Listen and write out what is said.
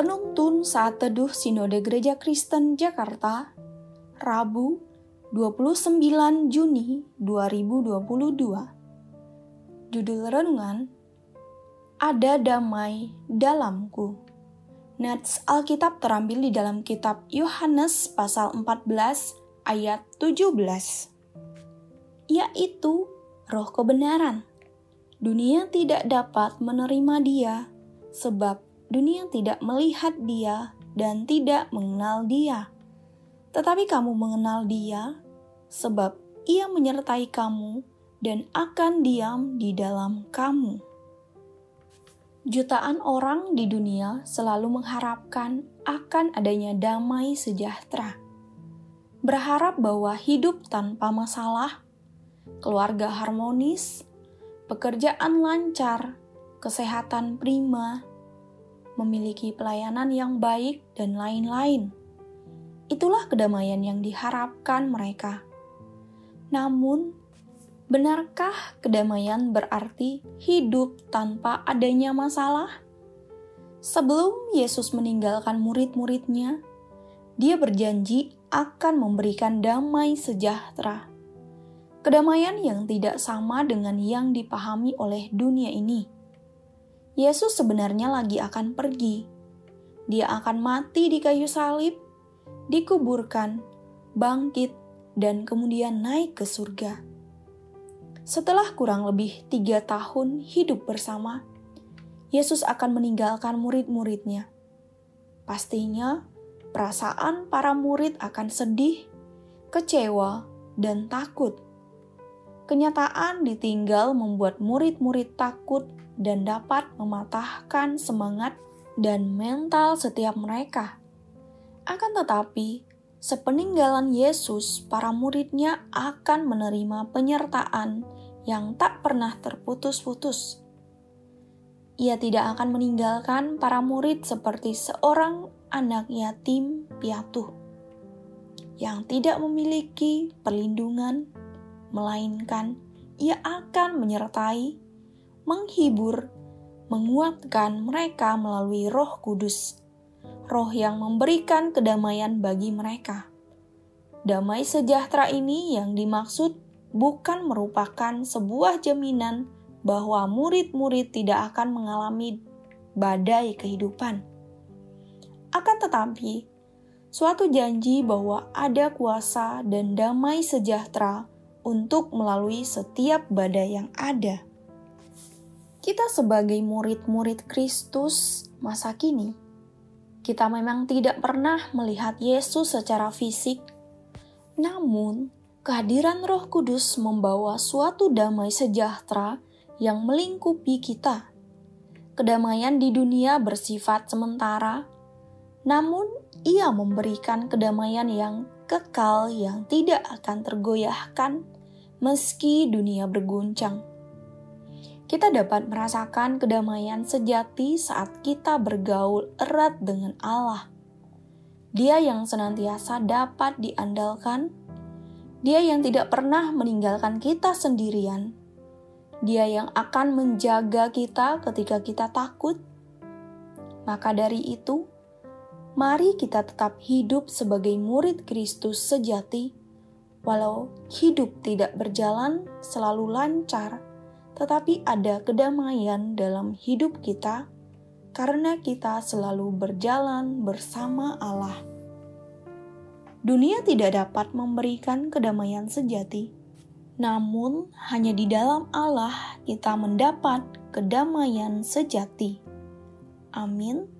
Penuntun saat teduh Sinode Gereja Kristen Jakarta, Rabu 29 Juni 2022. Judul renungan Ada damai dalamku. Nats Alkitab terambil di dalam kitab Yohanes pasal 14 ayat 17. Yaitu roh kebenaran. Dunia tidak dapat menerima dia sebab dunia tidak melihat dia dan tidak mengenal dia. Tetapi kamu mengenal dia, sebab ia menyertai kamu dan akan diam di dalam kamu. Jutaan orang di dunia selalu mengharapkan akan adanya damai sejahtera. Berharap bahwa hidup tanpa masalah, keluarga harmonis, pekerjaan lancar, kesehatan prima, memiliki pelayanan yang baik, dan lain-lain. Itulah kedamaian yang diharapkan mereka. Namun, benarkah kedamaian berarti hidup tanpa adanya masalah? Sebelum Yesus meninggalkan murid-muridnya, dia berjanji akan memberikan damai sejahtera. Kedamaian yang tidak sama dengan yang dipahami oleh dunia ini Yesus sebenarnya lagi akan pergi. Dia akan mati di kayu salib, dikuburkan, bangkit, dan kemudian naik ke surga. Setelah kurang lebih tiga tahun hidup bersama, Yesus akan meninggalkan murid-muridnya. Pastinya, perasaan para murid akan sedih, kecewa, dan takut. Kenyataan ditinggal membuat murid-murid takut dan dapat mematahkan semangat dan mental setiap mereka. Akan tetapi, sepeninggalan Yesus, para muridnya akan menerima penyertaan yang tak pernah terputus-putus. Ia tidak akan meninggalkan para murid seperti seorang anak yatim piatu yang tidak memiliki perlindungan, melainkan ia akan menyertai menghibur, menguatkan mereka melalui Roh Kudus, Roh yang memberikan kedamaian bagi mereka. Damai sejahtera ini yang dimaksud bukan merupakan sebuah jaminan bahwa murid-murid tidak akan mengalami badai kehidupan. Akan tetapi, suatu janji bahwa ada kuasa dan damai sejahtera untuk melalui setiap badai yang ada kita sebagai murid-murid Kristus masa kini, kita memang tidak pernah melihat Yesus secara fisik, namun kehadiran Roh Kudus membawa suatu damai sejahtera yang melingkupi kita. Kedamaian di dunia bersifat sementara, namun Ia memberikan kedamaian yang kekal yang tidak akan tergoyahkan meski dunia berguncang kita dapat merasakan kedamaian sejati saat kita bergaul erat dengan Allah. Dia yang senantiasa dapat diandalkan, Dia yang tidak pernah meninggalkan kita sendirian, Dia yang akan menjaga kita ketika kita takut. Maka dari itu, mari kita tetap hidup sebagai murid Kristus sejati, walau hidup tidak berjalan selalu lancar tetapi ada kedamaian dalam hidup kita karena kita selalu berjalan bersama Allah. Dunia tidak dapat memberikan kedamaian sejati, namun hanya di dalam Allah kita mendapat kedamaian sejati. Amin.